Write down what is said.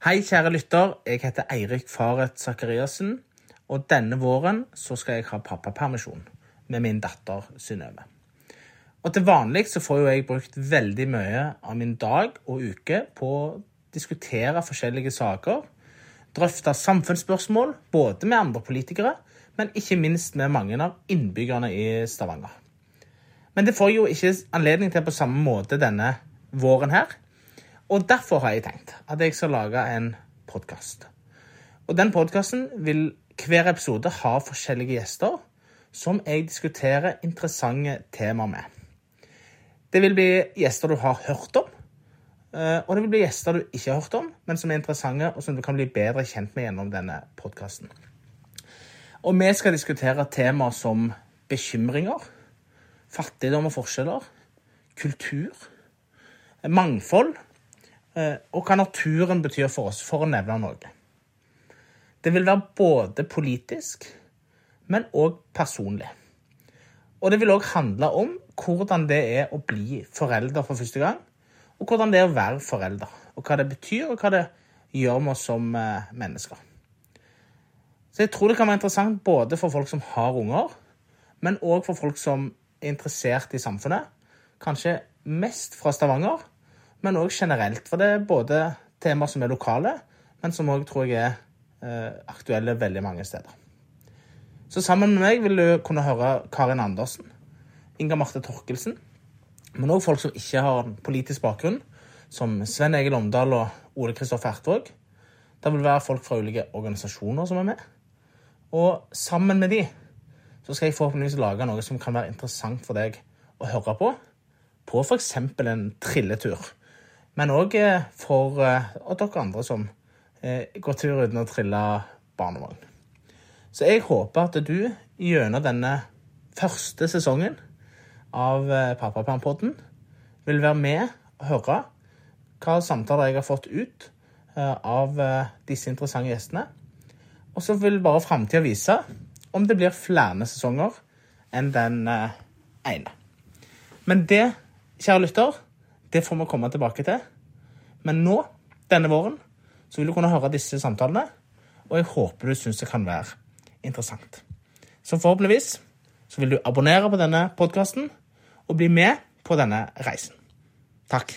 Hei, kjære lytter. Jeg heter Eirik Faret Sakariassen. Og denne våren så skal jeg ha pappapermisjon med min datter Synnøve. Og til vanlig så får jo jeg brukt veldig mye av min dag og uke på å diskutere forskjellige saker. Drøfte samfunnsspørsmål både med andre politikere, men ikke minst med mange av innbyggerne i Stavanger. Men det får jeg jo ikke anledning til på samme måte denne våren her. Og derfor har jeg tenkt at jeg skal lage en podkast. Og den podkasten vil hver episode ha forskjellige gjester som jeg diskuterer interessante temaer med. Det vil bli gjester du har hørt om, eh, og det vil bli gjester du ikke har hørt om, men som er interessante, og som du kan bli bedre kjent med gjennom denne podkasten. Og vi skal diskutere temaer som bekymringer, fattigdom og forskjeller, kultur, mangfold og hva naturen betyr for oss, for å nevne noe. Det vil være både politisk, men òg personlig. Og det vil òg handle om hvordan det er å bli forelder for første gang, og hvordan det er å være forelder, og hva det betyr, og hva det gjør med oss som eh, mennesker. Så jeg tror det kan være interessant både for folk som har unger, men òg for folk som er interessert i samfunnet. Kanskje mest fra Stavanger, men òg generelt. For det er både temaer som er lokale, men som òg tror jeg er eh, aktuelle veldig mange steder. Så sammen med meg vil du kunne høre Karin Andersen, Inga Marte Torkelsen, men òg folk som ikke har en politisk bakgrunn, som Sven Egil Omdal og Ole Kristoffer Ertvåg. Det vil være folk fra ulike organisasjoner som er med. Og sammen med de så skal jeg forhåpentligvis lage noe som kan være interessant for deg å høre på. På f.eks. en trilletur. Men òg eh, for eh, dere andre som eh, går tur uten å trille barnevogn. Så jeg håper at du gjennom denne første sesongen av Pappapermpodden vil være med og høre hva samtaler jeg har fått ut av disse interessante gjestene. Og så vil bare framtida vise om det blir flere sesonger enn den ene. Men det, kjære lytter, det får vi komme tilbake til. Men nå, denne våren, så vil du kunne høre disse samtalene, og jeg håper du syns det kan være interessant. Så forhåpentligvis så vil du abonnere på denne podkasten og bli med på denne reisen. Takk.